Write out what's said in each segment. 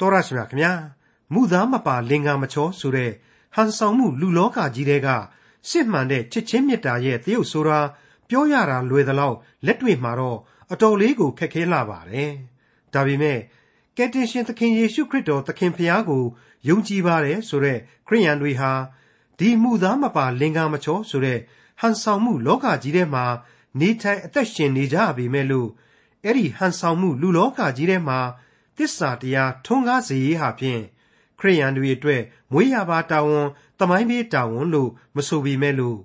တော်ရရှိမြခင်ဗျာမူသားမပါလင်္ကာမချောဆိုတဲ့ဟန်ဆောင်မှုလူလောကကြီးတဲ့ကစစ်မှန်တဲ့ချစ်ချင်းမေတ္တာရဲ့တရုပ်ဆိုတာပြောရတာလွယ်သလောက်လက်တွေ့မှာတော့အတော်လေးကိုခက်ခဲလာပါတယ်ဒါပေမဲ့ကယ်တင်ရှင်သခင်ယေရှုခရစ်တော်သခင်ဖျားကိုယုံကြည်ပါတယ်ဆိုတဲ့ခရိယန်တွေဟာဒီမှုသားမပါလင်္ကာမချောဆိုတဲ့ဟန်ဆောင်မှုလောကကြီးထဲမှာနေထိုင်အသက်ရှင်နေကြပေမဲ့လို့အဲ့ဒီဟန်ဆောင်မှုလူလောကကြီးထဲမှာ တစ္ဆာတရားထွန်းကားစေရေးဟာဖြင့်ခရိယန်တွေအတွက်မွေးရပါတာဝန်တမိုင်းပေးတာဝန်လို့မဆိုပေမဲ့လို့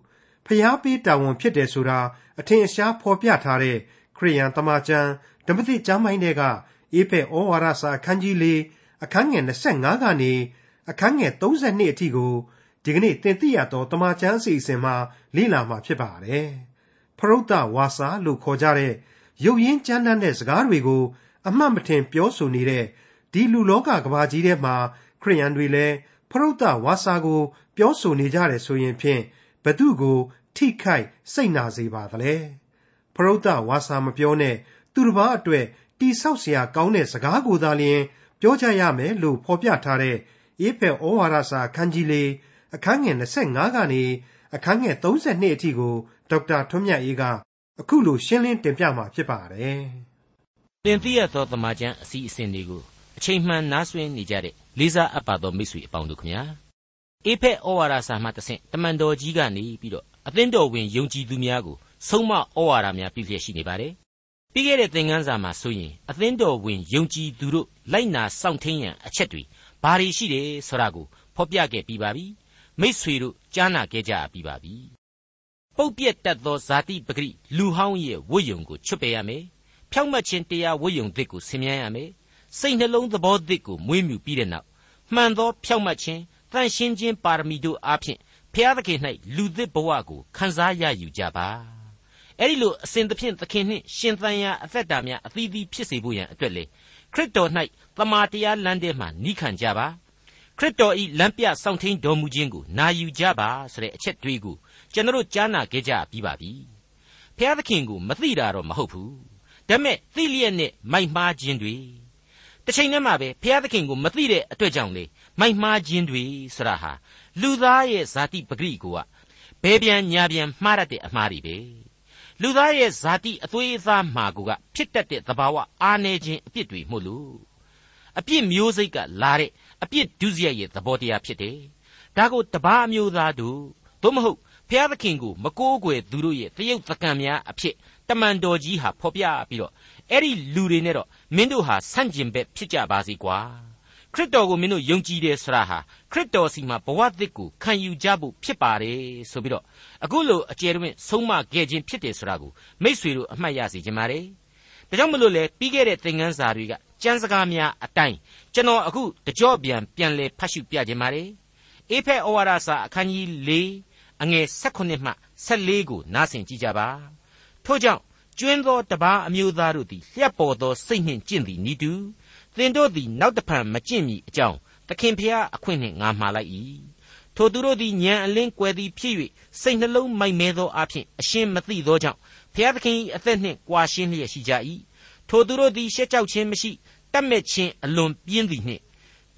ဖျားပေးတာဝန်ဖြစ်တယ်ဆိုတာအထင်အရှားဖော်ပြထားတဲ့ခရိယန်တမန်ကျမ်းဓမ္မသစ်ကျမ်းပိုင်းတွေကအေဖက်ဩဝါဒစာအခန်းကြီး၄အခန်းငယ်25ကနေအခန်းငယ်32အထိကိုဒီကနေ့သင်သိရသောတမန်ကျမ်းအစီအစဉ်မှာလေ့လာမှာဖြစ်ပါတယ်။ဖရုတ်တဝါစာလို့ခေါ်ကြတဲ့ရုပ်ရင်းကြမ်းတမ်းတဲ့စကားတွေကို အမှတ်မထင်ပြောဆိုနေတဲ့ဒီလူလောကကဘာကြီးထဲမှာခရိယန်တွေလည်းဖရုတ်တဝါစာကို ပြောဆိုနေကြတယ်ဆိုရင်ဖြင့်ဘသူကို ထိခိုက်စိတ်နာစေပါသလဲဖရုတ်တဝါစာမပြောနဲ့သူတစ်ပါးအတွက်တိဆောက်เสียကောင်းတဲ့စကားကိုသာလျှင် ပြောကြရမယ်လို့ဖော်ပြထားတဲ့အေဖက်ဩဝါဒစာအခန်းကြီးလေးအခန်းငယ်25ကနေအခန်းငယ်32အထိကိုဒေါက်တာထွန်းမြတ်အေးကအခုလိုရှင်းလင်းတင်ပြมาဖြစ်ပါတယ်။ တင်ပြရသောသမာကျမ်းအစီအစဉ်တွေကိုအချိန်မှန်နားဆွင့်နေကြတဲ့လေးစားအပ်ပါသောမိတ်ဆွေအပေါင်းတို့ခမညာ။အေဖက်ဩဝါဒစာမှတဆင့်တမန်တော်ကြီးကနေပြီးတော့အသင်းတော်ဝင်ယုံကြည်သူများကိုဆုံးမဩဝါဒများပြည့်ပြည့်ရှိနေပါတယ်။ပြီးခဲ့တဲ့သင်ခန်းစာမှာဆိုရင်အသင်းတော်ဝင်ယုံကြည်သူတို့လိုက်နာစောင့်ထိန်ရန်အချက်တွေဘာတွေရှိတယ်ဆိုတာကိုဖော်ပြခဲ့ပြီးပါပြီ။မိษွေတို့ကြားနာခဲ့ကြပြီးပါပြီ။ပုတ်ပြက်တတ်သောဇာတိပဂရိလူဟောင်းရဲ့ဝိယုံကိုချွတ်ပယ်ရမယ်။ ဖြောင့်မတ်ခြင်းတရားဝိယုံသစ်ကိုဆင်မြန်းရမယ်။စိတ်နှလုံးသဘောသစ်ကိုမွေးမြူပြီးတဲ့နောက်မှန်သောဖြောင့်မတ်ခြင်းတန်ရှင်းခြင်းပါရမီတို့အားဖြင့်ဖျားသခင်၌လူသစ်ဘဝကိုခံစားရယူကြပါအဲ့ဒီလိုအစဉ်သဖြင့်သခင်နှင့်ရှင်သန်ရာအသက်တာများအသီးသီးဖြစ်စေဖို့ရန်အတွက်လေခရစ်တော်၌တမာတရားလမ်းထဲမှာနိခံကြပါခရစ်တော်ဤလမ်းပြဆောင်ထင်းတော်မူခြင်းကိုနာယူကြပါဆိုတဲ့အချက်တွေးကိုကျွန်တော်ကြားနာခဲ့ကြပြီးပါပြီဖျားသခင်ကိုမသိတာတော့မဟုတ်ဘူး ဒါပေမဲ့သိလျက်နဲ့မိုက်မှားခြင်းတွေတစ်ချိန်တည်းမှာပဲဖျားသခင်ကိုမသိတဲ့အတွက်ကြောင့်လေမိုက်မှားခြင်းတွေဆိုတာဟာလူသားရဲ့ဇာတိပဂရိကိုကဘယ်ပြန်ညာပြန်မှားရတဲ့အမှားတွေပဲလူသားရဲ့ဇာတိအသွေးအသားမှာကိုကဖြစ်တတ်တဲ့သဘာဝအားနည်းခြင်းအပြစ်တွေမို့လို့အပြစ်မျိုးစိတ်ကလာတဲ့အပြစ်ဒုစရိုက်ရဲ့သဘောတရားဖြစ်တယ်ဒါကိုတပါးမျိုးသားတို့သို့မဟုတ်ဖျားသခင်ကိုမကိုးကွယ်သူတို့ရဲ့တရုတ်သကံများအဖြစ် တမန်တော်ကြီးဟာဖော်ပြပြီးတော့အဲ့ဒီလူတွေနဲ့တော့မင်းတို့ဟာဆန့်ကျင်ဘက်ဖြစ်ကြပါစေကွာခရစ်တော်ကိုမင်းတို့ယုံကြည်တယ်ဆိုတာဟာခရစ်တော်စီမှာဘဝသစ်ကိုခံယူကြဖို့ဖြစ်ပါတယ်ဆိုပြီးတော့အခုလိုအကျယ်တွင်ဆုံးမခဲ့ခြင်းဖြစ်တယ်ဆိုတာကိုမိษွေတို့အမှတ်ရစေချင်ပါတယ်ဒါကြောင့်မလို့လေပြီးခဲ့တဲ့သင်ခန်းစာတွေကကျမ်းစကားများအတိုင်းကျွန်တော်အခုတကြော့ပြန်ပြန်လဲဖတ်ရှုပြခြင်းပါတယ်အေဖက်ဩဝါဒစာအခန်းကြီး၄အငယ်16မှ14ကိုနားဆင်ကြည့်ကြပါ ထို့ကြောင့်ကျွင်းသောတပားအမျိုးသားတို့သည်လျှက်ပေါ်သောစိတ်နှင့်ကျင့်သည်နိတူသင်တို့သည်နောက်တဖန်မကျင့်မီအကြောင်းသခင်ဖျားအခွင့်နှင့်ငါမှားလိုက်၏ထိုသူတို့သည်ညံအလင်းကွယ်သည်ဖြစ်၍စိတ်နှလုံးမိုက်မဲသောအဖြစ်အရှင်းမသိသောကြောင့်ဖျားသခင်၏အသက်နှင့်ကွာရှင်းလျက်ရှိကြ၏ထိုသူတို့သည်ရှက်ကြောက်ခြင်းမရှိတတ်မဲ့ခြင်းအလွန်ပြင်းသည်နှင့်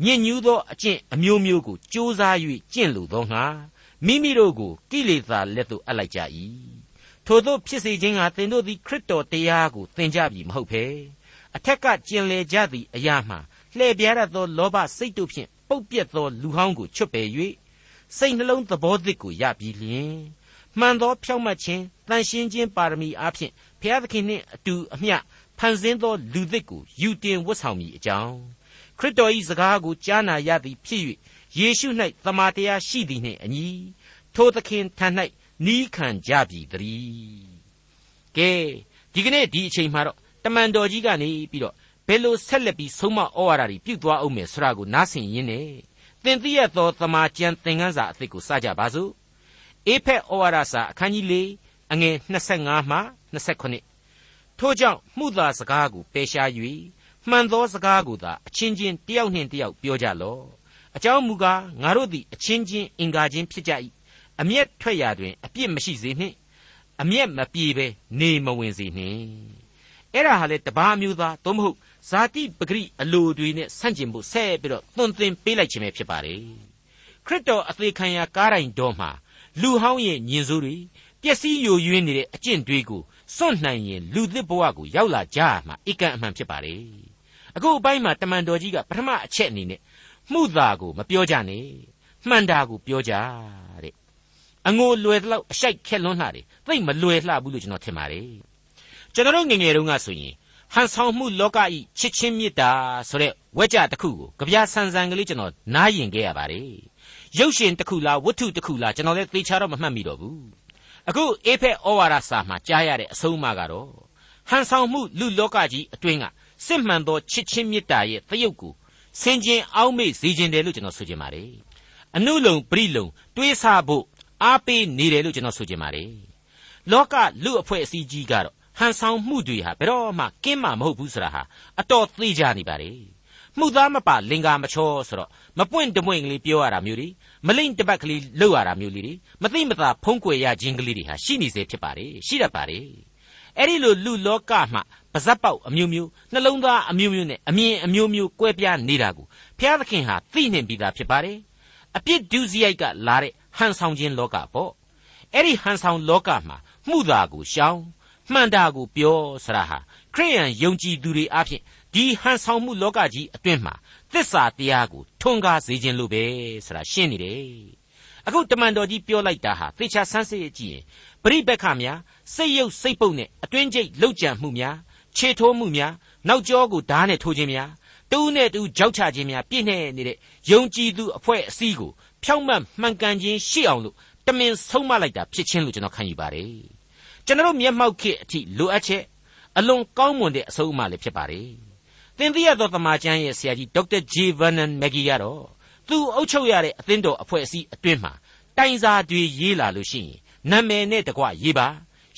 ညစ်ညူးသောအကျင့်အမျိုးမျိုးကိုကြိုးစား၍ကျင့်လိုသောငါမိမိတို့ကိုကိလေသာလက်သို့အပ်လိုက်ကြ၏ ထို့သောဖြစ်စေခြင်းကသင်တို့သည်ခရစ်တော်တရားကိုသင်ကြပြီမဟုတ်ဘဲအထက်ကကျင်လေကြသည့်အရာမှလှည့်ပြားရသောလောဘစိတ်တို့ဖြင့်ပုတ်ပြက်သောလူဟောင်းကိုချွတ်ပယ်၍စိတ်နှလုံးသဘောသစ်ကိုရပြီးလျင်မှန်သောဖြောင့်မတ်ခြင်းတန်ရှင်းခြင်းပါရမီအားဖြင့်ဘုရားသခင်နှင့်အတူအမျှဖန်ဆင်းသောလူသစ်ကိုယူတင်ဝတ်ဆောင်မိအကြောင်းခရစ်တော်၏စကားကိုကြားနာရသည်ဖြစ်၍ယေရှု၌သမာတရားရှိသည်နှင့်အညီထိုသခင်ထံ၌ နီးခံကြပြီတည်းကဲဒီကနေ့ဒီအချိန်မှာတော့တမန်တော်ကြီးကနေပြီးတော့ဘယ်လိုဆက်လက်ပြီးဆုံးမဩဝါဒတွေပြုသွားအောင်မယ်ဆိုတာကိုနားဆင်ရင်းနဲ့သင်သိရသောသမာကျမ်းသင်ခန်းစာအသစ်ကိုစကြပါစို့အေဖက်ဩဝါဒစာအခန်းကြီး၄အငယ်25မှ29ထို့ကြောင့်မှုသာစကားကိုပယ်ရှား၍မှန်သောစကားကိုသာအချင်းချင်းတယောက်နှင့်တယောက်ပြောကြလော့အကြောင်းမူကားငါတို့သည်အချင်းချင်းအင်္ဂါချင်းဖြစ်ကြ၏ အမျက်ထွက်ရာတွင် အပြစ်မရှိစေနှင့်အမျက်မပြေဘဲနေမဝင်စေနှင့်အဲ့ဒါဟာလေတပားမျိုးသားသို့မဟုတ်ဇာတိပဂရိအလိုတွေနဲ့ဆန့်ကျင်ဖို့ဆက်ပြီးတော့သွန်သင်ပေးလိုက်ခြင်းပဲဖြစ်ပါတယ်ခရစ်တော်အသေးခံရကားတိုင်းတော်မှာလူဟောင်းရဲ့ညင်စိုးတွေပျက်စီးယိုယွင်းနေတဲ့အကျင့်တွေကိုစွန့်နိုင်ရင်လူသစ်ဘဝကိုရောက်လာကြမှာအကန့်အမှန်ဖြစ်ပါတယ်အခုအပိုင်းမှာတမန်တော်ကြီးကပထမအချက်အနေနဲ့မှုသာကိုမပြောကြနဲ့မှန်တာကိုပြောကြတဲ့ အငိုလွယ်တော့အရှိုက်ခက်လွန်းလှတယ်သိမလွယ်လှဘူးလို့ကျွန်တော်ထင်ပါတယ်ကျွန်တော်ငငယ်တုန်းကဆိုရင်ဟန်ဆောင်မှုလောကဤချစ်ချင်းမေတ္တာဆိုတဲ့ဝက်ကြတစ်ခုကိုကြပြဆန်ဆန်ကလေးကျွန်တော်နားယင်ခဲ့ရပါတယ်ရုပ်ရှင်တစ်ခုလားဝတ္ထုတစ်ခုလားကျွန်တော်လည်းသေချာတော့မမှတ်မိတော့ဘူးအခုအေဖက်ဩဝါဒစာမှာကြားရတဲ့အဆုံးအမကတော့ဟန်ဆောင်မှုလူလောကကြီးအတွင်းကစစ်မှန်သောချစ်ချင်းမေတ္တာရဲ့သရုပ်ကိုဆင်ခြင်အောက်မေ့စေခြင်းတယ်လို့ကျွန်တော်ဆိုချင်ပါတယ်အနုလုံပရိလုံတွေးဆဖို့ အားပေးနေတယ်လို့ကျွန်တော်ဆိုချင်ပါတယ်လောကလူအဖွဲ့အစည်းကြီးကတော့ဟန်ဆောင်မှုတွေဟာဘယ်တော့မှကင်းမှာမဟုတ်ဘူးဆိုတာဟာအတော်သိကြနေပါတယ်မှုသားမပါလင်္ကာမချောဆိုတော့မပွင့်တပွင့်ကလေးပြောရတာမျိုးတွေမလိမ့်တပတ်ကလေးလှုပ်ရတာမျိုးလေးတွေမသိမသာဖုံးကွယ်ရခြင်းကလေးတွေဟာရှိနေစေဖြစ်ပါတယ်ရှိတတ်ပါတယ်အဲ့ဒီလိုလူလောကမှာပါဇက်ပေါက်အမျိုးမျိုးနှလုံးသားအမျိုးမျိုးနဲ့အမြင်အမျိုးမျိုးကွဲပြားနေတာကိုဘုရားသခင်ဟာသိနှင်ပြီးသားဖြစ်ပါတယ်အပြစ်ဒုစရိုက်ကလာတဲ့ ဟန်ဆောင်ခြင်းလောကပေါ့အဲ့ဒီဟန်ဆောင်လောကမှာမှုသာကိုရှောင်မှန်တာကိုပြောဆရာဟာခရိယန်ယုံကြည်သူတွေအဖြစ်ဒီဟန်ဆောင်မှုလောကကြီးအတွင်းမှာသစ္စာတရားကိုထွန်းကားစေခြင်းလို့ပဲဆိုတာရှင်းနေတယ်အခုတမန်တော်ကြီးပြောလိုက်တာဟာသေချာဆန်းစစ်ကြည့်ရင်ပရိပက္ခများစိတ်ယုတ်စိတ်ပုတ်နဲ့အတွင်းကျိတ်လှုပ်ကြံမှုများခြေထိုးမှုများနောက်ကျောကိုဓာတ်နဲ့ထိုးခြင်းများတူးနဲ့တူးကြောက်ချခြင်းများပြည့်နေနေတဲ့ယုံကြည်သူအဖွဲ့အစည်းကိုဖြောင့်မတ်မှန်ကန်ခြင်းရှိအောင်လို့တမင်ဆုံးမလိုက်တာဖြစ်ခြင်းလို့ကျွန်တော်ခံယူပါတယ်ကျွန်တော်မျက်မှောက်ခေအထိလိုအပ်ချက်အလွန်ကောင်းမွန်တဲ့အဆုံးအမလည်းဖြစ်ပါတယ်သင်သိရသောတမန်ကျမ်းရဲ့ဆရာကြီးဒေါက်တာဂျေဗန်နန်မက်ဂီကတော့သူအုပ်ချုပ်ရတဲ့အသင်းတော်အဖွဲ့အစည်းအတွင်းမှာတိုင်စာတွေရေးလာလို့ရှိရင်နာမည်နဲ့တကွရေးပါ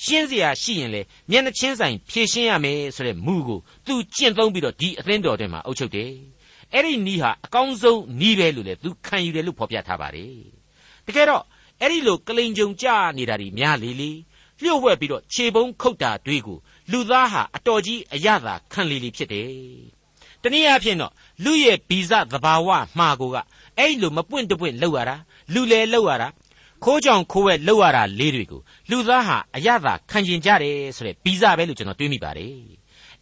ရှင်းစရာရှိရင်လေမျက်နှချင်းဆိုင်ဖြည့်ရှင်းရမယ်ဆိုတဲ့မူကိုသူကျင့်သုံးပြီးတော့ဒီအသင်းတော်ထဲမှာအုပ်ချုပ်တယ် အဲ့ဒီနီးဟာအကောင်းဆုံးနီးပဲလို့လေသူခံယူတယ်လို့ဖော်ပြထားပါတယ်တကယ်တော့အဲ့ဒီလိုကလိန်ကြုံကြနေတာဒီများလေလေလျှို့ဝှက်ပြီးတော့ခြေပုံးခုတ်တာတွေကိုလူသားဟာအတော်ကြီးအရသာခံလေလေဖြစ်တယ်တနည်းအားဖြင့်တော့လူရဲ့ဗီဇသဘာဝမှာကိုကအဲ့လိုမပွင့်တပွင့်လောက်ရတာလူလေလောက်ရတာခိုးကြောင်ခိုးဝဲလောက်ရတာလေးတွေကိုလူသားဟာအရသာခံကျင်ကြတယ်ဆိုတဲ့ဗီဇပဲလို့ကျွန်တော်တွေးမိပါတယ်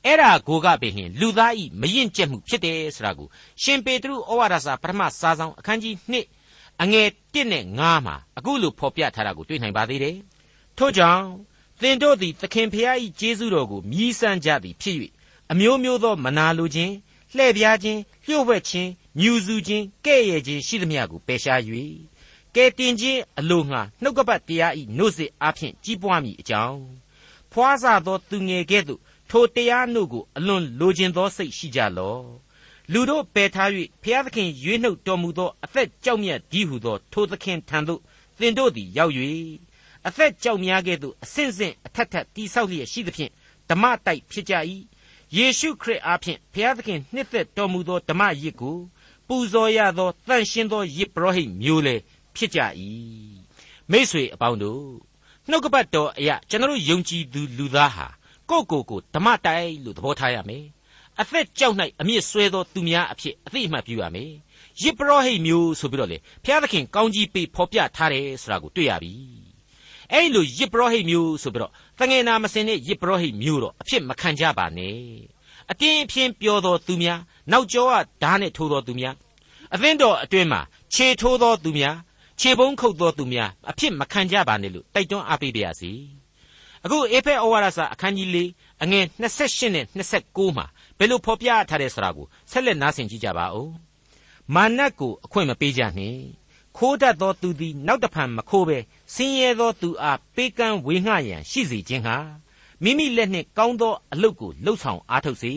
အဲ့ဒါကိုကပင်လျင်လူသားဤမရင်ကျက်မှုဖြစ်တယ်ဆိုတာကိုရှင်ပေတရုဩဝါဒစာပထမစာဆောင်အခန်းကြီး1အငယ်1နဲ့9မှာအခုလိုဖော်ပြထားတာကိုတွေ့နိုင်ပါသေးတယ်ထို့ကြောင့်သင်တို့သည်သခင်ဖျား၏ကျေးဇူးတော်ကိုမြည်ဆန်းကြသည်ဖြစ်၍အမျိုးမျိုးသောမနာလိုခြင်းလှဲ့ပြားခြင်းလျှို့ဝှက်ခြင်းညူစုခြင်းကဲ့ရဲ့ခြင်းရှိသမျှကိုပယ်ရှား၍ကဲတင်ခြင်းအလိုငှာနှုတ်ကပတ်တရားဤနှုတ်စစ်အားဖြင့်ကြီးပွားမိအကြောင်းဖွားစားသောသူငယ်ကဲ့သို့ ထိုတရားနှုတ်ကိုအလွန်လိုချင်သောစိတ်ရှိကြလော့လူတို့ပယ်ထား၍ဖျားသခင်ရွေးနှုတ်တော်မူသောအသက်ကြောက်မြတ်ဒီဟုသောထိုသခင်ထံသို့သင်တို့သည်ရောက်၍အသက်ကြောက်များကဲ့သို့အဆင့်ဆင့်အထက်ထက်တိဆောက်လျက်ရှိသဖြင့်ဓမ္မတိုက်ဖြစ်ကြ၏ယေရှုခရစ်အားဖြင့်ဘုရားသခင်နှစ်သက်တော်မူသောဓမ္မရစ်ကိုပူဇော်ရသောတန်ရှင်းသောယစ်ပရောဟိတ်မျိုးလေဖြစ်ကြ၏မိษွေအပေါင်းတို့နှုတ်ကပတ်တော်အရာကျွန်တော်ယုံကြည်သူလူသားဟာ ကိုယ့်ကိုယ်ကိုဓမ္မတိုက်လို့သဘောထားရမယ်အသက်ကြောက်၌အမြင့်ဆွဲသောသူများအဖြစ်အသိအမှတ်ပြုရမယ်ယစ်ပရောဟိတ်မျိုးဆိုပြီးတော့လေဘုရားသခင်ကောင်းကြီးပေးဖော်ပြထားတယ်ဆိုတာကိုတွေ့ရပြီအဲ့လိုယစ်ပရောဟိတ်မျိုးဆိုပြီးတော့တငယ်နာမစင်တဲ့ယစ်ပရောဟိတ်မျိုးတော့အဖြစ်မခံကြပါနဲ့အတင်းအဖျင်းပြောတော်သူများနောက်ကျောကဓာတ်နဲ့ထိုးတော်သူများအသင်းတော်အတွင်းမှာခြေထိုးတော်သူများခြေပုံးခုတ်တော်သူများအဖြစ်မခံကြပါနဲ့လို့တိုက်တွန်းအားပေးပါရစေ အခုအေဖက်ဩဝါဒစာအခန်းကြီး၄အငယ်28နဲ့29မှာဘယ်လိုဖော်ပြထားတဲ့ဆိုတာကိုဆက်လက်နားဆင်ကြည့်ကြပါဦးမာနတ်ကိုအခွင့်မပေးကြနှင့်ခိုးတတ်သောသူသည်နောက်တဖန်မခိုးဘဲဆင်းရဲသောသူအားပေးကမ်းဝေငှရန်ရှိစေခြင်းဟာမိမိလက်နှင့်ကောင်းသောအလုပ်ကိုလှုပ်ဆောင်အားထုတ်စေ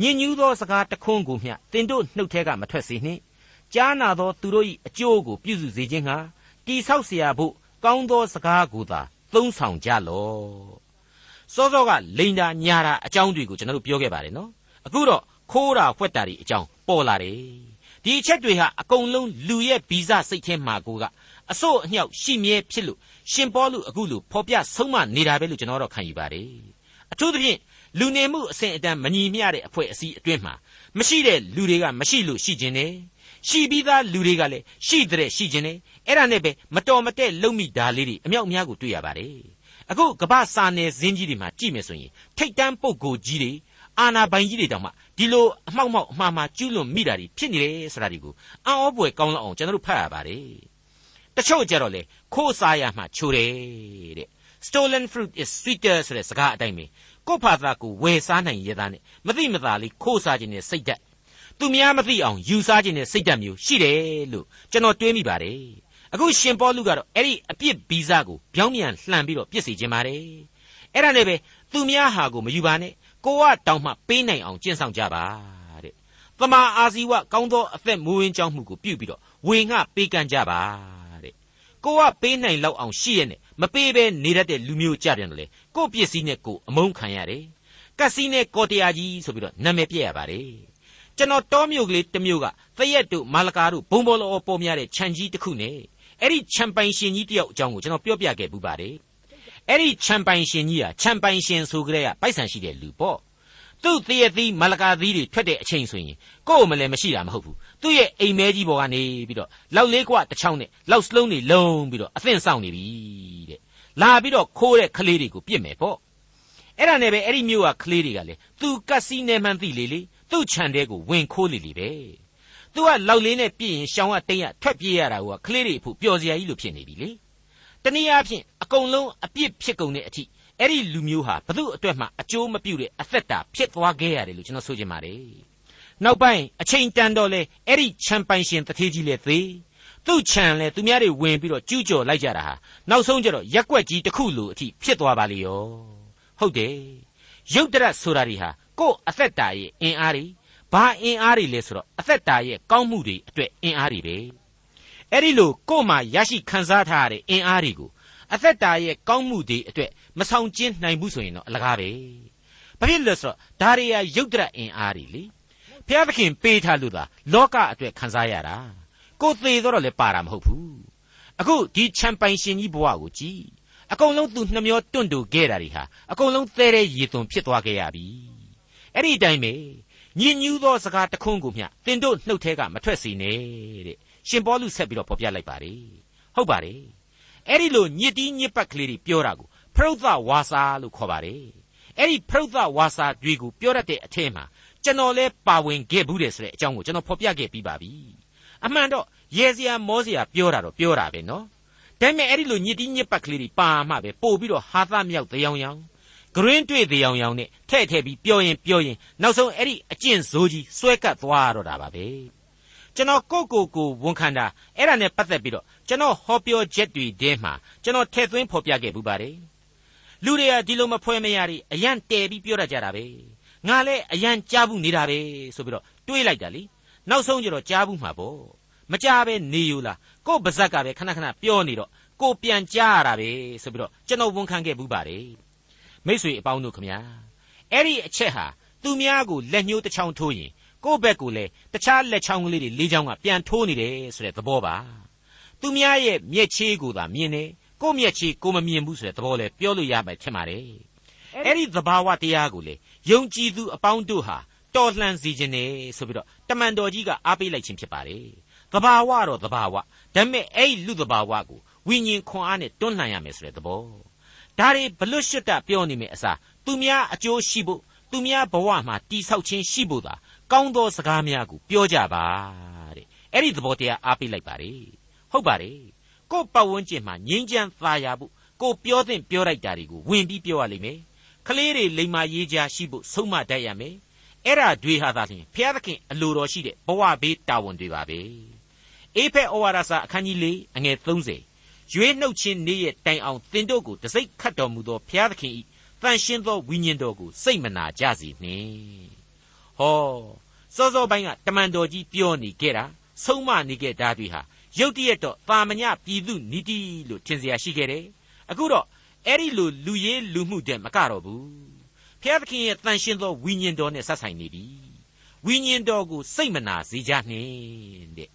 ညဉ့်ညူးသောစကားတခွန်းကိုမျှတင်တို့နှုတ်ထဲကမထွက်စေနှင့်ကြားနာသောသူတို့၏အကျိုးကိုပြုစုစေခြင်းဟာတိဆောက်เสียဖို့ကောင်းသောစကားကိုသာ သုံးဆောင်ကြလော့စောစောကလိန်တာညာတာအကြောင်းတွေကိုကျွန်တော်တို့ပြောခဲ့ပါတယ်နော်အခုတော့ခိုးတာဖွက်တာတွေအကြောင်းပေါ်လာတယ်ဒီအချက်တွေဟာအကုန်လုံးလူရဲ့ဗီဇစိတ်ထဲမှာကိုကအစို့အညှောက်ရှိမြဲဖြစ်လို့ရှင်ပေါလုအခုလိုဖော်ပြဆုံးမနေတာပဲလို့ကျွန်တော်တော့ခံယူပါတယ်အထူးသဖြင့်လူနေမှုအဆင့်အတန်းမညီမျှတဲ့အဖွဲ့အစည်းအတွင်းမှာမရှိတဲ့လူတွေကမရှိလို့ရှိခြင်းနဲ့ရှိပြီးသားလူတွေကလည်းရှိတဲ့ရှိခြင်းနဲ့ အဲ့ဒါနဲ့ပဲမတော်မတဲ့လုံမိတာလေးတွေအမြောက်အများကိုတွေ့ရပါတယ်အခုကမ္ဘာစာနယ်ဇင်းကြီးတွေမှာကြည့်မယ်ဆိုရင်ထိတ်တန်းပုဂ္ဂိုလ်ကြီးတွေအာနာပိုင်ကြီးတွေတောင်မှဒီလိုအမှောက်မှောက်အမှားမှားကျူးလွန်မိတာတွေဖြစ်နေတယ်ဆိုတာဒီကိုအံ့ဩပွေကောင်းလောက်အောင်ကျွန်တော်တို့ဖတ်ရပါတယ်တချို့ကြတော့လေခိုးစားရမှချိုတယ်တဲ့ stolen fruit is sweeter ဆိုတဲ့စကားအတိုင်းပဲကိုယ့်ဖာသာကိုဝယ်စားနိုင်ရသားနဲ့မသိမသာလေးခိုးစားခြင်းနဲ့စိတ်ဓာတ်သူများမသိအောင်ယူစားခြင်းနဲ့စိတ်ဓာတ်မျိုးရှိတယ်လို့ကျွန်တော်တွေးမိပါတယ် အခုရှင်ပေါလုကတော့အဲ့ဒီအပြစ်ဗီဇကိုပြောင်းပြန်လှန်ပြီးတော့ပြစ်စီခြင်းပါတယ်အဲ့ဒါနဲ့ပဲသူများဟာကိုမယူပါနဲ့ကိုကတောင်းမှပေးနိုင်အောင်ကျင့်ဆောင်ကြပါတဲ့သမာအာဇီဝကောင်းသောအသက်မွေးဝင်းကြောင်းမှုကိုပြုပြီးတော့ဝေငှပေးကမ်းကြပါတဲ့ကိုကပေးနိုင်လောက်အောင်ရှိရဲ့နဲ့မပေးဘဲနေတတ်တဲ့လူမျိုးကြပြန်တယ်လေကိုပစ္စည်းနဲ့ကိုအမုန်းခံရတယ်ကက်စီနဲ့ကော်တရာကြီးဆိုပြီးတော့နာမည်ပြရပါတယ်ကျွန်တော်တောမြို့ကလေးတစ်မြို့ကသရက်တို့မာလကာတို့ဘုံဘောလောပေါ်များတဲ့ခြံကြီးတစ်ခုနဲ့ အဲ့ဒီခြံပိုင်ရှင်ကြီးတယောက်အကြောင်းကိုကျွန်တော်ပြောပြခဲ့ပူပါတယ်အဲ့ဒီခြံပိုင်ရှင်ကြီးဟာခြံပိုင်ရှင်ဆိုကြတဲ့ကပိုက်ဆံရှိတဲ့လူပေါ့သူ့သရက်သီးမလကာသီးတွေထွက်တဲ့အချိန်ဆိုရင်ကိုယ်မလဲမရှိတာမဟုတ်ဘူးသူ့ရဲ့အိမ်မဲကြီးပေါ်ကနေပြီးတော့လောက်လေးကွတစ်ချောင်းနဲ့လောက်စလုံးတွေလုံးပြီးတော့အသင့်ဆောင်နေပြီတဲ့လာပြီးတော့ခိုးတဲ့ကလေးတွေကိုပြစ်မယ်ပေါ့အဲ့ဒါနဲ့ပဲအဲ့ဒီမျိုးကကလေးတွေကလေသူကတ်စီနေမှန်းသိလေလေသူ့ခြံထဲကိုဝင်ခိုးလေလေပဲ သူကလောက်လေးနဲ့ပြစ်ရင်ရှောင်းကတိတ်ရထွက်ပြေးရတာကကလေးတွေဖို့ပျော်စရာကြီးလို့ဖြစ်နေပြီလေတနည်းအားဖြင့်အကုန်လုံးအပြစ်ဖြစ်ကုန်တဲ့အထိအဲ့ဒီလူမျိုးဟာဘသူ့အတွက်မှအကျိုးမပြုတဲ့အသက်တာဖြစ်သွားခဲ့ရတယ်လို့ကျွန်တော်ဆိုချင်ပါတယ်နောက်ပိုင်းအချိန်တန်တော့လေအဲ့ဒီချန်ပိုင်ရှင်တထေးကြီးလေသေးသူ့ခြံလဲသူများတွေဝင်ပြီးတော့ကျူးကျော်လိုက်ကြတာဟာနောက်ဆုံးကျတော့ရက်ွက်ကြီးတစ်ခုလိုအထိဖြစ်သွားပါလေရောဟုတ်တယ်ရုပ်တရက်ဆိုတာတွေဟာကိုယ့်အသက်တာရဲ့အင်အားတွေ ဘာအင်အားတွေလဲဆိုတော့အသက်တာရဲ့ကောင်းမှုတွေအတွက်အင်အားတွေပဲအဲ့ဒီလိုကိုယ့်မှာရရှိခံစားထားရတဲ့အင်အားတွေကိုအသက်တာရဲ့ကောင်းမှုတွေအတွက်မဆောင်ကျဉ်နိုင်ဘူးဆိုရင်တော့အလကားပဲဘာဖြစ်လဲဆိုတော့ဒါတွေဟာရုပ်တရက်အင်အားတွေလေဘုရားသခင်ပေးထားလို့သာလောကအတွက်ခံစားရတာကိုသေးတော့လည်းပါတာမဟုတ်ဘူးအခုဒီချမ်ပိုင်ရှင်ကြီးဘဝကိုကြည်အကုန်လုံးသူနှမျောတွန့်တူခဲ့တာတွေဟာအကုန်လုံးသဲတဲ့ရည်သွန်ဖြစ်သွားခဲ့ရပြီအဲ့ဒီအတိုင်းပဲ ညင်ညူးသောစကားတခွန်းကိုမျှတင်တို့နှုတ်ထဲကမထွက်စေနဲ့တဲ့ရှင်ပေါလုဆက်ပြီးတော့ဖော်ပြလိုက်ပါတယ်ဟုတ်ပါတယ်အဲ့ဒီလိုညစ်တီးညစ်ပတ်ကလေးတွေပြောတာကိုဖရုဒ္ဓဝါစာလို့ခေါ်ပါတယ်အဲ့ဒီဖရုဒ္ဓဝါစာတွေကိုပြောတတ်တဲ့အထက်မှာကျွန်တော်လဲပါဝင်ခဲ့ဘူးတယ်ဆိုတဲ့အကြောင်းကိုကျွန်တော်ဖော်ပြခဲ့ပြီးပါပြီအမှန်တော့ရဲစရာမောစရာပြောတာတော့ပြောတာပဲနော်ဒါပေမဲ့အဲ့ဒီလိုညစ်တီးညစ်ပတ်ကလေးတွေပါမှပဲပို့ပြီးတော့ဟာသမြောက်တရားရောင် ဂရင်းတွေ့တရားရောင်နဲ့ထဲ့ထဲ့ပြီးပြောရင်ပြောရင်နောက်ဆုံးအဲ့ဒီအကျင့်ဇိုးကြီးစွဲကပ်သွားတော့တာပါပဲကျွန်တော်ကိုကိုကိုဝန်ခံတာအဲ့ဒါနဲ့ပတ်သက်ပြီးတော့ကျွန်တော်ဟောပြောချက်တွေထဲမှာကျွန်တော်ထည့်သွင်းဖော်ပြခဲ့ပူပါတယ်လူတွေကဒီလိုမဖွဲမရတွေအရန်တဲပြီးပြောတတ်ကြတာပဲငါလည်းအရန်ကြားဘူးနေတာပဲဆိုပြီးတော့တွေးလိုက်တာလीနောက်ဆုံးကျတော့ကြားဘူးမှာပေါ့မကြားပဲနေယူလားကို့ပါဇက်ကပဲခဏခဏပြောနေတော့ကိုပြန်ကြားရတာပဲဆိုပြီးတော့ကျွန်တော်ဝန်ခံခဲ့ဘူးပါတယ် မိษွေအပေါင်းတို့ခမညာအဲ့ဒီအချက်ဟာသူများကိုလက်ညှိုးတစ်ချောင်းထိုးရင်ကိုယ့်ဘက်ကိုလည်းတခြားလက်ချောင်းကလေးတွေလေးချောင်းကပြန်ထိုးနေတယ်ဆိုတဲ့သဘောပါသူများရဲ့မျက်ချေးကိုသာမြင်တယ်ကိုယ့်မျက်ချေးကိုမမြင်ဘူးဆိုတဲ့သဘောလဲပြောလို့ရမယ်ထင်ပါတယ်အဲ့ဒီသဘာဝတရားကိုလေယုံကြည်သူအပေါင်းတို့ဟာတော်လှန်စေခြင်းနဲ့ဆိုပြီးတော့တမန်တော်ကြီးကအားပေးလိုက်ခြင်းဖြစ်ပါတယ်သဘာဝတော့သဘာဝဒါပေမဲ့အဲ့ဒီလူသဘာဝကိုဝိညာဉ်ခွန်အားနဲ့တွန်းလှန်ရမယ်ဆိုတဲ့သဘော ဒါတွေဘလွတ်ရှွတ်တာပြောနေမယ်အစားသူများအကျိုးရှိဖို့သူများဘဝမှာတိဆောက်ခြင်းရှိဖို့သာကောင်းသောစကားများကိုပြောကြပါတဲ့အဲ့ဒီသဘောတရားအားပေးလိုက်ပါလေဟုတ်ပါတယ်ကို့ပတ်ဝန်းကျင်မှာငြိမ်းချမ်းသာယာဖို့ကိုပြောသင့်ပြောလိုက်တာတွေကိုဝင်ပြီးပြောရလိမ့်မယ်ကလေးတွေလိမ္မာရေးကြရှိဖို့ဆုံးမတတ်ရမယ်အဲ့ဒါတွေဟာသာလျှင်ဘုရားသခင်အလိုတော်ရှိတဲ့ဘဝဘေးတာဝန်တွေပါပဲအေဖက်ဩဝါဒစာအခန်းကြီး၄အငယ်30 ရွေးနှုတ်ခြင်းနေ့ရဲ့တိုင်အောင်သင်တို့ကိုတစိ့ခတ်တော်မူသောဘုရားသခင်ဤတန်ရှင်းသောဝိညာဉ်တော်ကိုစိတ်မနာကြစေနှင့်ဟောစောစောပိုင်းကတမန်တော်ကြီးပြောနေခဲ့တာဆုံးမနေခဲ့တာတွေဟာရုတ်တရက်တော့ပါမညပြည်သူနီတိလို့ထင်เสียရှိခဲ့တယ်အခုတော့အဲ့ဒီလိုလူရေးလူမှုတဲ့မကတော့ဘူးဖျားသခင်ရဲ့တန်ရှင်းသောဝိညာဉ်တော်နဲ့ဆက်ဆိုင်နေပြီဝိညာဉ်တော်ကိုစိတ်မနာစေကြနှင့်တဲ့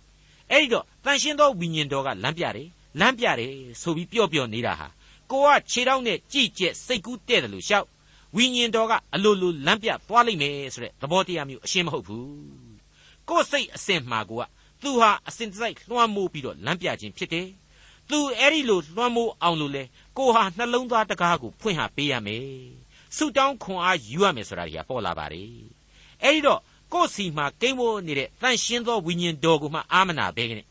အဲ့ဒီတော့တန်ရှင်းသောဝိညာဉ်တော်ကလမ်းပြတယ် လမ်းပြတယ်ဆိုပြီးပြော့ပြော့နေတာဟာကိုကခြေထောက်နဲ့ကြည်ကျက်စိတ်ကူးတဲ့တယ်လို့ရှောက်ဝဝိညာဉ်တော်ကအလိုလိုလမ်းပြသွားလိမ့်မယ်ဆိုတဲ့သဘောတရားမျိုးအရှင်းမဟုတ်ဘူးကိုယ်စိတ်အစဉ်မှာကိုကသူဟာအစဉ်တစိုက်လွှမ်းမိုးပြီးတော့လမ်းပြခြင်းဖြစ်တယ်သူအဲ့ဒီလိုလွှမ်းမိုးအောင်လို့လေကိုဟာနှလုံးသားတကားကိုဖွင့်ဟပေးရမယ်ဆုတောင်းခွန်အားယူရမယ်ဆိုတာကြီးပေါ်လာပါတယ်အဲ့ဒီတော့ကိုယ်စီမှာကိန်းမိုးနေတဲ့တန်ရှင်းသောဝိညာဉ်တော်ကိုမှအာမနာပဲကနေ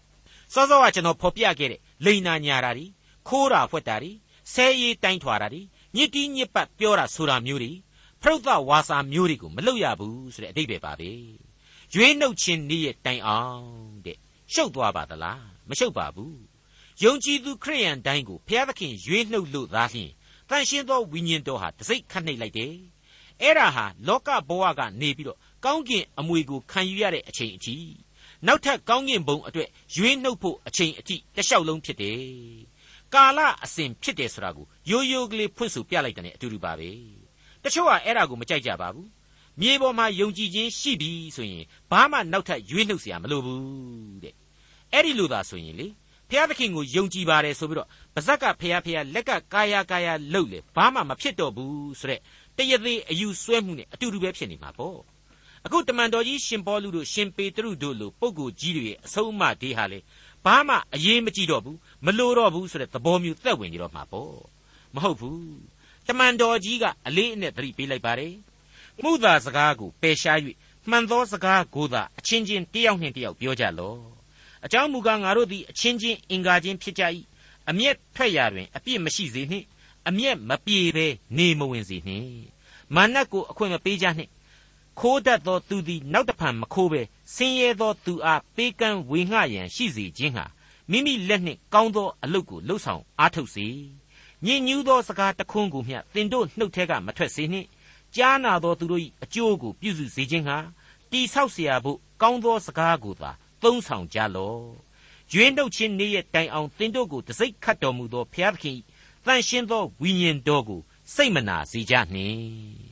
စောစောကကျွန်တော်ဖော်ပြခဲ့တဲ့ လိန်နာညာတာဒီခိုးတာဖွက်တာဒီဆဲရီတိုင်းထွာတာဒီညစ်တီးညစ်ပတ်ပြောတာဆိုတာမျိုးတွေဖရုတ်သဝါစာမျိုးတွေကိုမလုပ်ရဘူးဆိုတဲ့အတိတ်ပဲပါပဲရွေးနှုတ်ခြင်းနေ့ရဲ့တိုင်အောင်တဲ့ရှုပ်သွားပါသလားမရှုပ်ပါဘူးယုံကြည်သူခရိယန်တိုင်းကိုဘုရားသခင်ရွေးနှုတ်လို့သာလျှင်တန်ရှင်းသောဝိညာဉ်တော်ဟာတစိ့ခတ်နှိပ်လိုက်တယ်အဲ့ဒါဟာလောကဘဝကနေပြီးတော့ကောင်းကင်အမွေကိုခံယူရတဲ့အချိန်အထိ နောက်ထပ်ကောင်းကင်ဘုံအတွက်ရွေးနှုတ်ဖို့အချိန်အထိတလျှောက်လုံးဖြစ်တယ်။ကာလအစဉ်ဖြစ်တယ်ဆိုတာကိုရိုးရိုးကလေးဖွင့်ဆိုပြလိုက်တဲ့အတူတူပါပဲ။တချို့ကအဲ့ဒါကိုမကြိုက်ကြပါဘူး။မြေပေါ်မှာယုံကြည်ခြင်းရှိပြီဆိုရင်ဘာမှနောက်ထပ်ရွေးနှုတ်စရာမလိုဘူးတဲ့။အဲ့ဒီလိုသာဆိုရင်လေဖျားသခင်ကိုယုံကြည်ပါတယ်ဆိုပြီးတော့ပါဇက်ကဖျားဖျားလက်ကကာယကာယလှုပ်လေဘာမှမဖြစ်တော့ဘူးဆိုတဲ့တရသေးအယူဆွဲမှုနဲ့အတူတူပဲဖြစ်နေမှာပေါ့။ အခုတမန်တော်ကြီးရှင်ပေါလုတို့ရှင်ပေတရုတို့လိုပုဂ္ဂိုလ်ကြီးတွေရဲ့အဆုံးအမတေးဟာလေဘာမှအရေးမကြည့်တော့ဘူးမလိုတော့ဘူးဆိုတဲ့သဘောမျိုးသက်ဝင်ကြတော့မှာပေါ့မဟုတ်ဘူးတမန်တော်ကြီးကအလေးအနက်သတိပေးလိုက်ပါတယ်မှုသာစကားကိုပယ်ရှား၍မှန်သောစကားကိုသာအချင်းချင်းတယောက်နှင့်တယောက်ပြောကြလော့အကြောင်းမူကားငါတို့သည်အချင်းချင်းအင်္ဂါချင်းဖြစ်ကြ၏အမျက်ထွက်ရာတွင်အပြစ်မရှိစေနှင့်အမျက်မပြေဘဲနေမဝင်စေနှင့်မာနကိုအခွင့်မပေးကြနှင့် ခိုးတတ်သောသူသည်နောက်တဖန်မခိုးဘဲဆင်းရဲသောသူအားပေးကမ်းဝေငှရန်ရှိစေခြင်းဟာမိမိလက်နှင့်ကောင်းသောအလုပ်ကိုလှုပ်ဆောင်အားထုတ်စေညင်ညူးသောစကားတခွန်းကိုမျှသင်တို့နှုတ်ထဲကမထွက်စေနှင့်ကြားနာသောသူတို့၏အကျိုးကိုပြုစုစေခြင်းဟာတိဆောက်เสียဖို့ကောင်းသောစကားကိုသာသုံးဆောင်ကြလော့ရွေးနှုတ်ခြင်းနေ့ရဲ့တိုင်အောင်သင်တို့ကိုတစိ့ခတ်တော်မူသောဘုရားသခင်တန်ရှင်းသောဝိညာဉ်တော်ကိုစိတ်မနာစေကြနှင့်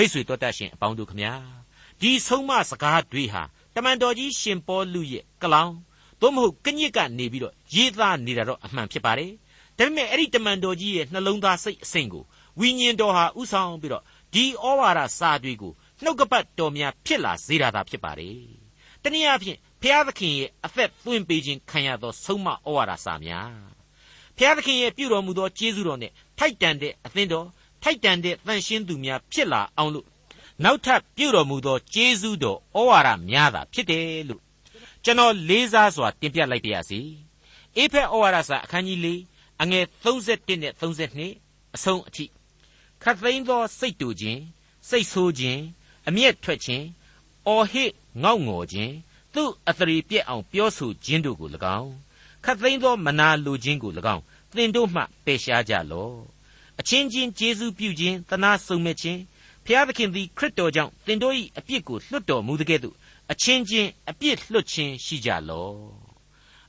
မိတ်ဆွေတော်တတ်ရှင်အပေါင်းတို့ခမညာဒီဆုံးမစကားတွေဟာတမန်တော်ကြီးရှင်ပေါလုရဲ့ကလောင်သို့မဟုတ်ကညစ်ကနေပြီးတော့ရေးသားနေတာတော့အမှန်ဖြစ်ပါတယ်ဒါပေမဲ့အဲ့ဒီတမန်တော်ကြီးရဲ့နှလုံးသားစိတ်အစဉ်ကိုဝိညာဉ်တော်ဟာဥဆောင်ပြီးတော့ဒီဩဝါဒစာတွေကိုနှုတ်ကပတ်တော်များဖြစ်လာစေတာသာဖြစ်ပါတယ်တနည်းအားဖြင့်ဖျားသခင်ရဲ့အသက်သွင်းပေးခြင်းခံရသောဆုံးမဩဝါဒစာများဖျားသခင်ရဲ့ပြုတော်မူသောကျေးဇူးတော်နဲ့ထိုက်တန်တဲ့အသင်းတော် ထိုက်တန်တဲ့တန်ရှင်းသူများဖြစ်လာအောင်လို့နောက်ထပ်ပြုတော်မူသောကျေးဇူးတော်ဩဝါဒများသာဖြစ်တယ်လို့ကျွန်တော်လေးစားစွာတင်ပြလိုက်ပါရစေအေဖက်ဩဝါဒစာအခန်းကြီး၄အငယ်31နဲ့32အဆုံးအထိခတ်သိမ်းသောစိတ်တူခြင်းစိတ်ဆိုးခြင်းအမျက်ထွက်ခြင်းအော်ဟစ်ငေါ့ငေါ်ခြင်းသူ့အသရေပြက်အောင်ပြောဆိုခြင်းတို့ကို၎င်းခတ်သိမ်းသောမနာလိုခြင်းကို၎င်းသင်တို့မှပယ်ရှားကြလော့ အချင်းချင်းကျေးဇူးပြုခြင်းသနာဆုံမဲ့ခြင်းဖျားသခင်သည်ခရစ်တော်ကြောင့်သင်တို့၏အပြစ်ကိုလွတ်တော်မူတဲ့ကဲ့သို့အချင်းချင်းအပြစ်လွတ်ခြင်းရှိကြလော့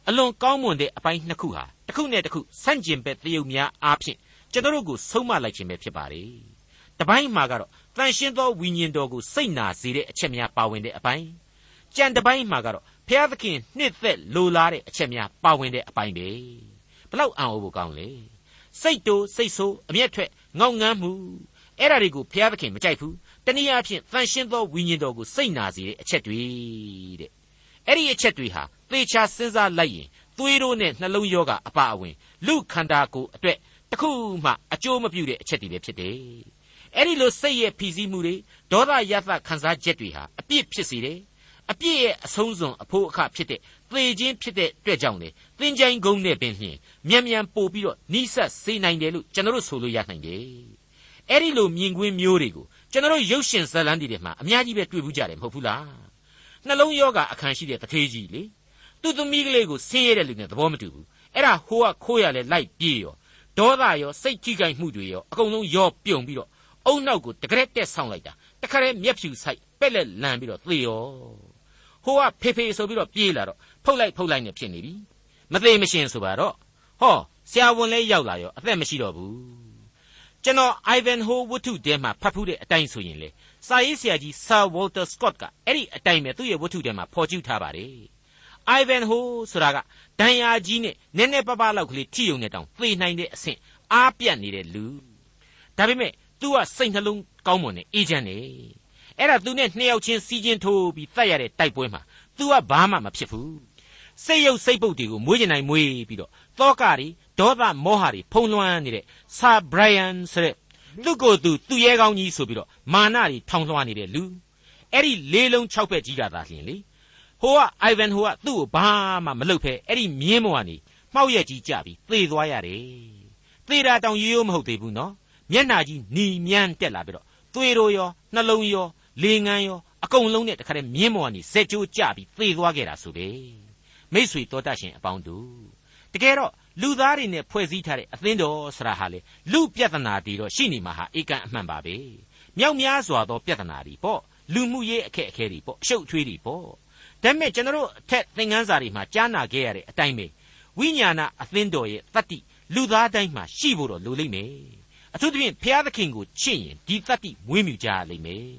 အလွန်ကောင်းမွန်တဲ့အပိုင်းနှစ်ခုဟာတစ်ခုနဲ့တစ်ခုဆန့်ကျင်ဘက်တရုပ်များအားဖြင့်ကျွန်တော်တို့ကိုဆုံးမလိုက်ခြင်းပဲဖြစ်ပါလေတပိုင်းမှာကတော့တန်ရှင်းသောဝိညာဉ်တော်ကိုစိတ်နာစေတဲ့အချက်များပါဝင်တဲ့အပိုင်းကြံတပိုင်းမှာကတော့ဖျားသခင်နှစ်သက်လိုလားတဲ့အချက်များပါဝင်တဲ့အပိုင်းပဲဘလောက်အံ့ဩဖို့ကောင်းလဲ စိတ်တိုးစိတ်ဆိုးအမျက်ထွက်ငေါငန်းမှုအဲ့ဒါတွေကိုဘုရားသခင်မကြိုက်ဘူးတနည်းအားဖြင့်တန်ရှင်းသောဝိညာဉ်တော်ကိုစိတ်နာစေတဲ့အချက်တွေတဲ့အဲ့ဒီအချက်တွေဟာသေချာစဉ်းစားလိုက်ရင်သွေးတို့နဲ့နှလုံးရောဂါအပါအဝင်လူခန္ဓာကိုယ်အတွက်တခုမှအကျိုးမပြုတဲ့အချက်တွေပဲဖြစ်တယ်အဲ့ဒီလိုစိတ်ရဲ့ဖိစီးမှုတွေဒေါသရသခံစားချက်တွေဟာအပြစ်ဖြစ်စေတယ်အပြစ်ရဲ့အဆုံးစွန်အဖို့အခဖြစ်တဲ့ သေခြင်းဖြစ်တဲ့အတွက်ကြောင့်လေသင်္ချိုင်းကုန်းနဲ့ပင်လျင်မြန်မြန်ပို့ပြီးတော့နိဆက်စေနိုင်တယ်လို့ကျွန်တော်တို့ဆိုလို့ရနိုင်တယ်။အဲ့ဒီလိုမြင်ကွင်းမျိုးတွေကိုကျွန်တော်တို့ရုပ်ရှင်ဇာတ်လမ်းတွေမှာအများကြီးပဲတွေ့ဘူးကြတယ်မဟုတ်ဘူးလား။နှလုံးယောဂအခန်းရှိတဲ့တထေးကြီးလေသူ့သမီးကလေးကိုဆင်းရဲတဲ့လူနဲ့သဘောမတူဘူး။အဲ့ဒါဟိုကခိုးရလဲလိုက်ပြေးရောဒေါသရောစိတ်ကြီးကိုက်မှုတွေရောအကုန်လုံးရောပြုံပြီးတော့အုံနောက်ကိုတကရက်တက်ဆောင်လိုက်တာတခါတည်းမျက်ဖြူဆိုင်ပက်လက်လန်ပြီးတော့သေရောဟိုကဖေဖေဆိုပြီးတော့ပြေးလာတော့ ဖုတ်လိုက်ဖုတ်လိုက်နဲ့ဖြစ်နေပြီမသေးမရှင်ဆိုပါတော့ဟောဆရာဝန်လဲရောက်လာရောအသက်မရှိတော့ဘူးကျွန်တော် Ivanhoe ဝတ္ထုထဲမှာဖတ်ဖူးတဲ့အတိုင်းဆိုရင်လေစာရေးဆရာကြီး Sir Walter Scott ကအဲ့ဒီအတိုင်းပဲသူ့ရဲ့ဝတ္ထုထဲမှာဖော်ကျူးထားပါတယ် Ivanhoe ဆိုတာကဒဏ်ရာကြီးနဲ့နည်းနည်းပါးပါးလောက်ကလေးထိယုံနဲ့တောင်သေနိုင်တဲ့အဆင့်အားပြတ်နေတဲ့လူဒါပေမဲ့ तू ကစိတ်နှလုံးကောင်းမွန်နေအေးချမ်းနေအဲ့ဒါ तू နဲ့နှစ်ယောက်ချင်းစီးချင်းထိုးပြီးတတ်ရတဲ့တိုက်ပွဲမှာ तू ကဘာမှမဖြစ်ဘူး စိတ်ရုပ်စိတ်ပုတ်တွေကိုမွေးကျင်နိုင်မွေးပြီးတော့တောကတွေဒေါသမောဟတွေဖုံးလွှမ်းနေတဲ့ဆာဘရိုင်ယန်ဆိုတဲ့သူ့ကိုယ်သူသူ့ရဲကောင်းကြီးဆိုပြီးတော့မာနတွေထောင်လွှမ်းနေတဲ့လူအဲ့ဒီလေးလုံး၆ဖက်ကြီးကသာလျှင်လေဟိုကအိုင်ဗန်ဟိုကသူ့ကိုဘာမှမလုပ်ဖဲအဲ့ဒီမြင်းမောကနေမှောက်ရက်ကြီးကြပြီးသေသွားရတယ်သေတာတောင်ရိုးရိုးမဟုတ်သေးဘူးနော်မျက်နှာကြီးနီမြန်းတက်လာပြီးတော့သွေးတို့ရောနှလုံးရောလေငန်းရောအကုန်လုံးနဲ့တခါတည်းမြင်းမောကနေဇက်ကျိုးကြပြီးသေသွားခဲ့တာဆိုပဲ မိษွေတော်တတ်ရှင်အပေါင်းတို့တကယ်တော့လူသားတွေနဲ့ဖွဲ့စည်းထားတဲ့အသင်းတော်ဆရာဟာလေလူပြဿနာတွေတော့ရှိနေမှာဟာအေကန်အမှန်ပါပဲမြောက်များစွာသောပြဿနာတွေပေါ့လူမှုရေးအခက်အခဲတွေပေါ့အရှုပ်အထွေးတွေပေါ့ဒါပေမဲ့ကျွန်တော်အထက်သင်ခန်းစာတွေမှာကြားနာခဲ့ရတဲ့အတိုင်းပဲဝိညာဏအသင်းတော်ရဲ့တတ္တိလူသားတိုင်းမှာရှိဖို့တော့လိုလိမ့်မယ်အထူးသဖြင့်ဘုရားသခင်ကိုချစ်ရင်ဒီတတ္တိမွေးမြူကြရလိမ့်မယ်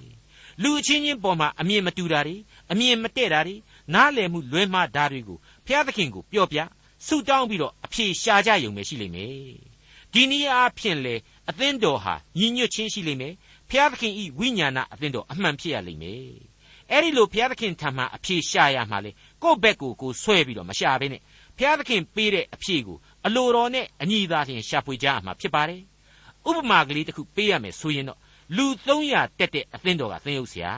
လူအချင်းချင်းပေါ်မှာအမြင်မတူတာတွေအမြင်မတည့်တာတွေ နားလည်မှုလွဲမှားတာတွေကိုဘုရားသခင်ကိုပြောပြဆုတောင်းပြီးတော့အဖြေရှာကြရုံပဲရှိလိမ့်မယ်ဒီနည်းအားဖြင့်လေအသင်းတော်ဟာညီညွတ်ခြင်းရှိလိမ့်မယ်ဘုရားသခင်ဤဝိညာဏအသင်းတော်အမှန်ဖြစ်ရလိမ့်မယ်အဲ့ဒီလိုဘုရားသခင်ထံမှအဖြေရှာရမှာလေကိုယ့်ဘက်ကိုကိုဆွဲပြီးတော့မရှာဘဲနဲ့ဘုရားသခင်ပေးတဲ့အဖြေကိုအလိုတော်နဲ့အညီသာလျှင်ရှာဖွေကြရမှာဖြစ်ပါတယ်ဥပမာကလေးတစ်ခုပေးရမယ်ဆိုရင်တော့လူ300တက်တဲ့အသင်းတော်ကသင်ရုပ်ဆရာ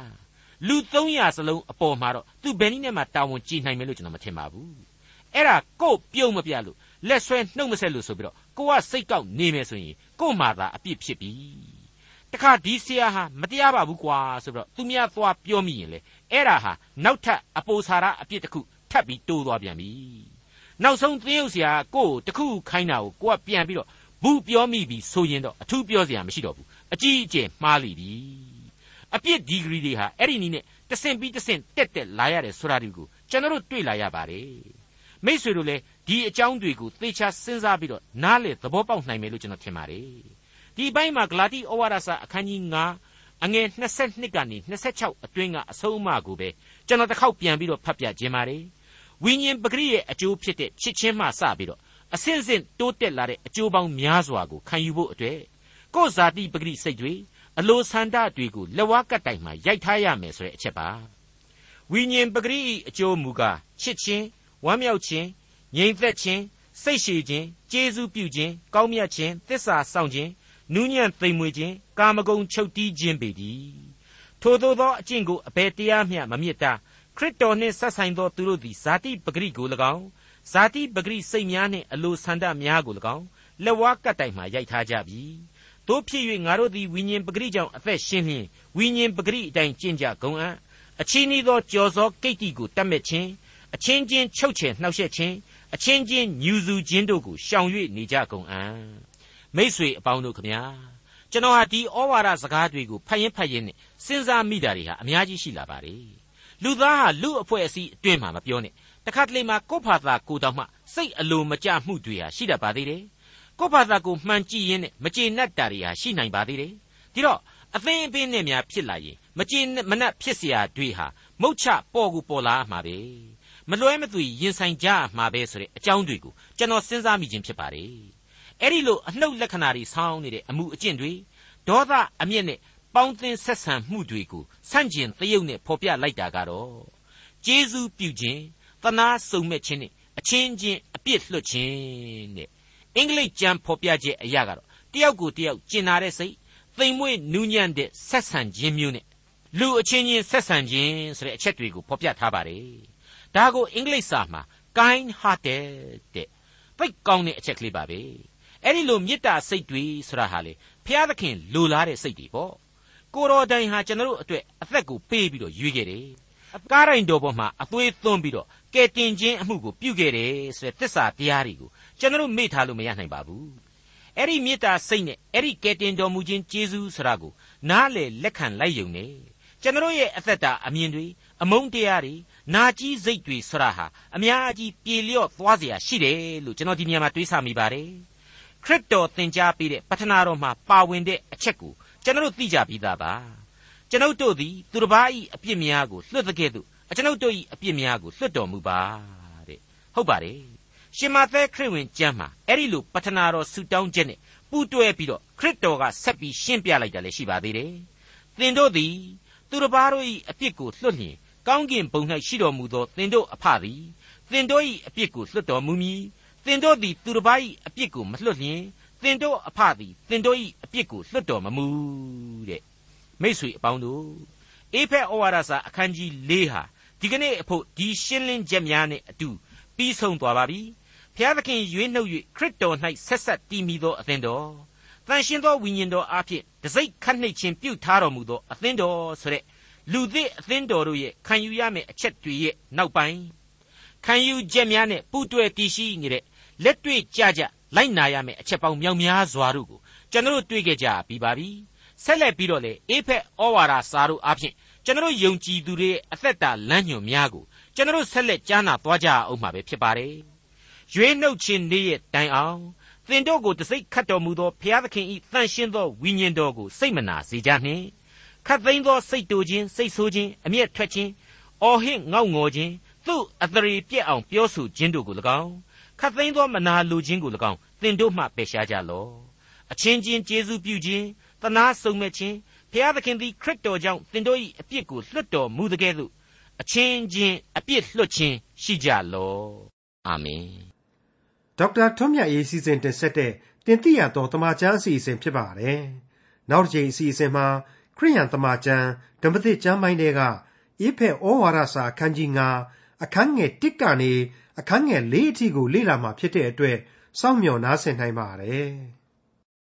လူ300စလုံးအပေါ်မှာတော့သူဘယ်နည်းနဲ့မှတာဝန်ကြည်နိုင်မယ်လို့ကျွန်တော်မထင်ပါဘူးအဲ့ဒါကို့ပြုံးမပြလို့လက်ဆွဲနှုတ်မဆက်လို့ဆိုပြီးတော့ကိုကစိတ်ကောက်နေမယ်ဆိုရင်ကို့မှာသာအပြစ်ဖြစ်ပြီတခါဒီဆရာဟာမတရားပါဘူးကွာဆိုပြီးတော့သူများသွားပြောမိရင်လေအဲ့ဒါဟာနောက်ထပ်အပိုစာရအပြစ်တစ်ခုထပ်ပြီးတိုးသွားပြန်ပြီနောက်ဆုံးသင်းရုပ်ဆရာကို့တခုခိုင်းတာကိုကိုကပြန်ပြီးတော့ဘူးပြောမိပြီဆိုရင်တော့အထူးပြောစရာမရှိတော့ဘူးအကြီးအကျယ်မှားလိပြီ အပြစ်ဒီဂရီတွေဟာအဲ့ဒီနည်းနဲ့တဆင့်ပြီးတဆင့်တက်တက်လာရတယ်ဆိုတာဒီကိုကျွန်တော်တို့တွေ့လာရပါတယ်မိษွေတို့လည်းဒီအကြောင်းတွေကိုသေချာစဉ်းစားပြီးတော့နားလေသဘောပေါက်နိုင်မယ်လို့ကျွန်တော်ထင်ပါတယ်ဒီဘက်မှာဂလာတိဩဝါဒစာအခန်းကြီး9အငယ်22ကနေ26အတွင်းကအဆုံးအမကိုပဲကျွန်တော်တစ်ခေါက်ပြန်ပြီးတော့ဖတ်ပြခြင်းပါတယ်ဝိညာဉ်ပဂရိရဲ့အကျိုးဖြစ်တဲ့ချစ်ချင်းမှစပြီးတော့အစဉ်စဉ်တိုးတက်လာတဲ့အကျိုးပေါင်းများစွာကိုခံယူဖို့အတွက်ကိုယ်ဇာတိပဂရိစိတ်တွေ အလိုဆန္ဒတွေကိုလက်ဝါးကပ်တိုင်မှာရိုက်ထားရမယ်ဆိုတဲ့အချက်ပါဝိညာဉ်ပဂရိအကျိုးမူကားချစ်ချင်းဝမ်းမြောက်ခြင်းငြိမ်သက်ခြင်းစိတ်ရှည်ခြင်းကျေးဇူးပြုခြင်းကောင်းမြတ်ခြင်းသစ္စာဆောင်ခြင်းနူးညံ့သိမ်မွေ့ခြင်းကာမဂုဏ်ချုပ်တီးခြင်းပေတည်းထိုသို့သောအကျင့်ကိုအဘယ်တရားမျှမမြစ်တာခရစ်တော်နှင့်ဆက်ဆိုင်သောသူတို့သည်ဇာတိပဂရိကို၎င်းဇာတိပဂရိစိတ်များနှင့်အလိုဆန္ဒများကို၎င်းလက်ဝါးကပ်တိုင်မှရိုက်ထားကြပြီ တို့ဖြစ်၍ငါတို့သည်ဝိညာဉ်ပဂရိကြောင့်အသက်ရှင်လျင်ဝိညာဉ်ပဂရိအတိုင်းကျင့်ကြကုန်အံ့အချီးနှီးသောကြော်စောကိတ္တိကိုတတ်မဲ့ခြင်းအချင်းချင်းချုပ်ချယ်နှောက်ယှက်ခြင်းအချင်းချင်းညူစုခြင်းတို့ကိုရှောင်၍နေကြကုန်အံ့မိษွေအပေါင်းတို့ခမညာကျွန်တော်ဟာဒီဩဝါဒစကားတွေကိုဖတ်ရင်ဖတ်ရင်နဲ့စဉ်းစားမိတာတွေဟာအများကြီးရှိလာပါတယ်လူသားဟာလူအဖွဲ့အစည်းအတွင်းမှာမပြောနဲ့တခါတလေမှာကိုယ့်ဘာသာကိုယ်တော်မှစိတ်အလိုမကျမှုတွေဟာရှိတတ်ပါသေးတယ် ကိုယ့်ဘာသာကိုမှန်ကြည့်ရင်းနဲ့မကျေနပ်တာတွေဟာရှိနိုင်ပါသေးတယ်ဒီတော့အသင်းအပင်းနဲ့များဖြစ်လာရင်မကျေမနပ်ဖြစ်เสียတွေဟာမုတ်ချပေါ်ကူပေါ်လာမှာပဲမလွဲမသွေရင်ဆိုင်ကြမှာပဲဆိုတဲ့အကြောင်းတွေကိုကျွန်တော်စဉ်းစားမိခြင်းဖြစ်ပါတယ်အဲ့ဒီလိုအနှုတ်လက္ခဏာတွေဆောင်းနေတဲ့အမှုအကျင့်တွေဒေါသအမျက်နဲ့ပေါင်းသင်းဆက်ဆံမှုတွေကိုဆန့်ကျင်သရုပ်နဲ့ဖော်ပြလိုက်တာကတော့ကျေးဇူးပြုခြင်းသနာစုံမဲ့ခြင်းနဲ့အချင်းချင်းအပြစ်လွတ်ခြင်းတဲ့ အင်္ဂလိပ်ကျမ်းဖော်ပြချက်အရာကတော့တယောက်ကိုတယောက်ကျင်နာတဲ့စိတ်သိမ်မွေ့နူးညံ့တဲ့ဆက်ဆံခြင်းမျိုးနဲ့လူအချင်းချင်းဆက်ဆံခြင်းဆိုတဲ့အချက်တွေကိုဖော်ပြထားပါတယ်ဒါကိုအင်္ဂလိပ်စာမှာ kind hearted တဲ့ပိတ်ကောင်းတဲ့အချက်ကလေးပါပဲအဲ့ဒီလိုမေတ္တာစိတ်တွေဆိုတာဟာလေဘုရားသခင်လိုလားတဲ့စိတ်တွေပေါ့ကိုတော်တိုင်ဟာကျွန်တော်တို့အတွက်အသက်ကိုပေးပြီးတော့ရွေးခဲ့တယ် ကားရိုင်တော်ပေါ်မှာအသွေးသွန်းပြီးတော့ကဲတင်ခြင်းအမှုကိုပြုခဲ့တယ်ဆိုတဲ့သစ္စာတရားတွေကိုကျွန်တော်မေ့ထားလို့မရနိုင်ပါဘူးအဲ့ဒီမေတ္တာစိတ်နဲ့အဲ့ဒီကဲတင်တော်မူခြင်းကျေးဇူးဆိုတာကိုနားလေလက်ခံလိုက်ယုံနေကျွန်တော်ရဲ့အသက်တာအမြင်တွေအမုန်းတရားတွေနာကြီးစိတ်တွေဆိုတာဟာအများကြီးပြေလျော့သွားเสียရှိတယ်လို့ကျွန်တော်ဒီနေရာမှာတွေးဆမိပါတယ်ခရစ်တော်သင်ကြားပေးတဲ့ပထနာတော်မှာပါဝင်တဲ့အချက်ကိုကျွန်တော်သိကြပြီးသားပါ ကျွန်ုပ်တို့သည်သူတစ်ပါး၏အပြစ်များကိုလွှတ်တဲ့ကဲ့သို့ကျွန်ုပ်တို့၏အပြစ်များကိုလွှတ်တော်မူပါတဲ့ဟုတ်ပါတယ်ရှင်မသက်ခရစ်ဝင်ကျမ်းမှာအဲ့ဒီလိုပထနာတော်ဆူတောင်းချက်နဲ့ပူးတွဲပြီးတော့ခရစ်တော်ကဆက်ပြီးရှင်းပြလိုက်တာလည်းရှိပါသေးတယ်သင်တို့သည်သူတစ်ပါးတို့၏အပြစ်ကိုလွှတ်လျင်ကောင်းကင်ဘုံ၌ရှိတော်မူသောသင်တို့အဖသည်သင်တို့၏အပြစ်ကိုလွှတ်တော်မူမည်သင်တို့သည်သူတစ်ပါး၏အပြစ်ကိုမလွှတ်လျင်သင်တို့အဖသည်သင်တို့၏အပြစ်ကိုလွှတ်တော်မမူတဲ့ မိษွေအပေါင်းတို့အေဖက်ဩဝါဒစာအခန်းကြီး၄ဟာဒီကနေ့အဖို့ဒီရှင်းလင်းချက်များနဲ့အတူပြီးဆုံးသွားပါပြီဖျားသခင်ရွေးနှုတ်၍ခရစ်တော်၌ဆက်ဆက်တည်မိသောအသင်းတော်တန်ရှင်းသောဝိညာဉ်တော်အားဖြင့်တစိုက်ခတ်နှိပ်ခြင်းပြုထားတော်မူသောအသင်းတော်ဆိုတဲ့လူသစ်အသင်းတော်တို့ရဲ့ခံယူရမယ့်အချက်တွေရဲ့နောက်ပိုင်းခံယူချက်များနဲ့ပူးတွဲတည်ရှိနေတဲ့လက်တွေ့ကြကြလိုက်နာရမယ့်အချက်ပေါင်းမြောက်များစွာတို့ကိုကျွန်တော်တို့တွေ့ကြကြပြီးပါပြီ ဆက်လက်ပြီးတော့လေအေဖက်ဩဝါဒစာတို့အဖြစ်ကျွန်တော်ယုံကြည်သူတွေရဲ့အသက်တာလမ်းညွန်များကိုကျွန်တော်ဆက်လက်ကြားနာသွားကြအောင်မှာပဲဖြစ်ပါတယ်ရွေးနှုတ်ခြင်းနေ့ရဲ့တိုင်အောင်သင်တို့ကိုတစိ့ခတ်တော်မူသောဘုရားသခင်ဤတန်ရှင်းသောဝိညာဉ်တော်ကိုစိတ်မနာစေကြနှင့်ခတ်သိမ်းသောစိတ်တူခြင်းစိတ်ဆိုးခြင်းအမျက်ထွက်ခြင်းအော်ဟစ်ငေါက်ငေါ်ခြင်းသူ့အသရေပြက်အောင်ပြောဆိုခြင်းတို့ကို၎င်းခတ်သိမ်းသောမနာလိုခြင်းကို၎င်းသင်တို့မှပယ်ရှားကြလော့အချင်းချင်းကျေးဇူးပြုခြင်း တနာစုံမဲ့ခြင်းဘုရားသခင်သည်ခရစ်တော်ကြောင့်သင်တို့၏အပြစ်ကိုလွတ်တော်မူသကဲ့သို့အချင်းချင်းအပြစ်လွတ်ခြင်းရှိကြလော့အာမင်ဒေါက်တာထွန်းမြတ်ရေးစီစဉ်တင်ဆက်တဲ့တင်ပြရတော်တမချန်းအစီအစဉ်ဖြစ်ပါတယ်နောက်တစ်ချိန်အစီအစဉ်မှာခရိယန်တမချန်းဓမ္မသစ်ကျမ်းပိုင်းတွေကအေဖက်ဩဝါဒစာအခန်းကြီး9အခန်းငယ်1ကနေအခန်းငယ်4အထိကိုလေ့လာမှာဖြစ်တဲ့အတွက်စောင့်မျှော်နားဆင်နိုင်ပါတယ်။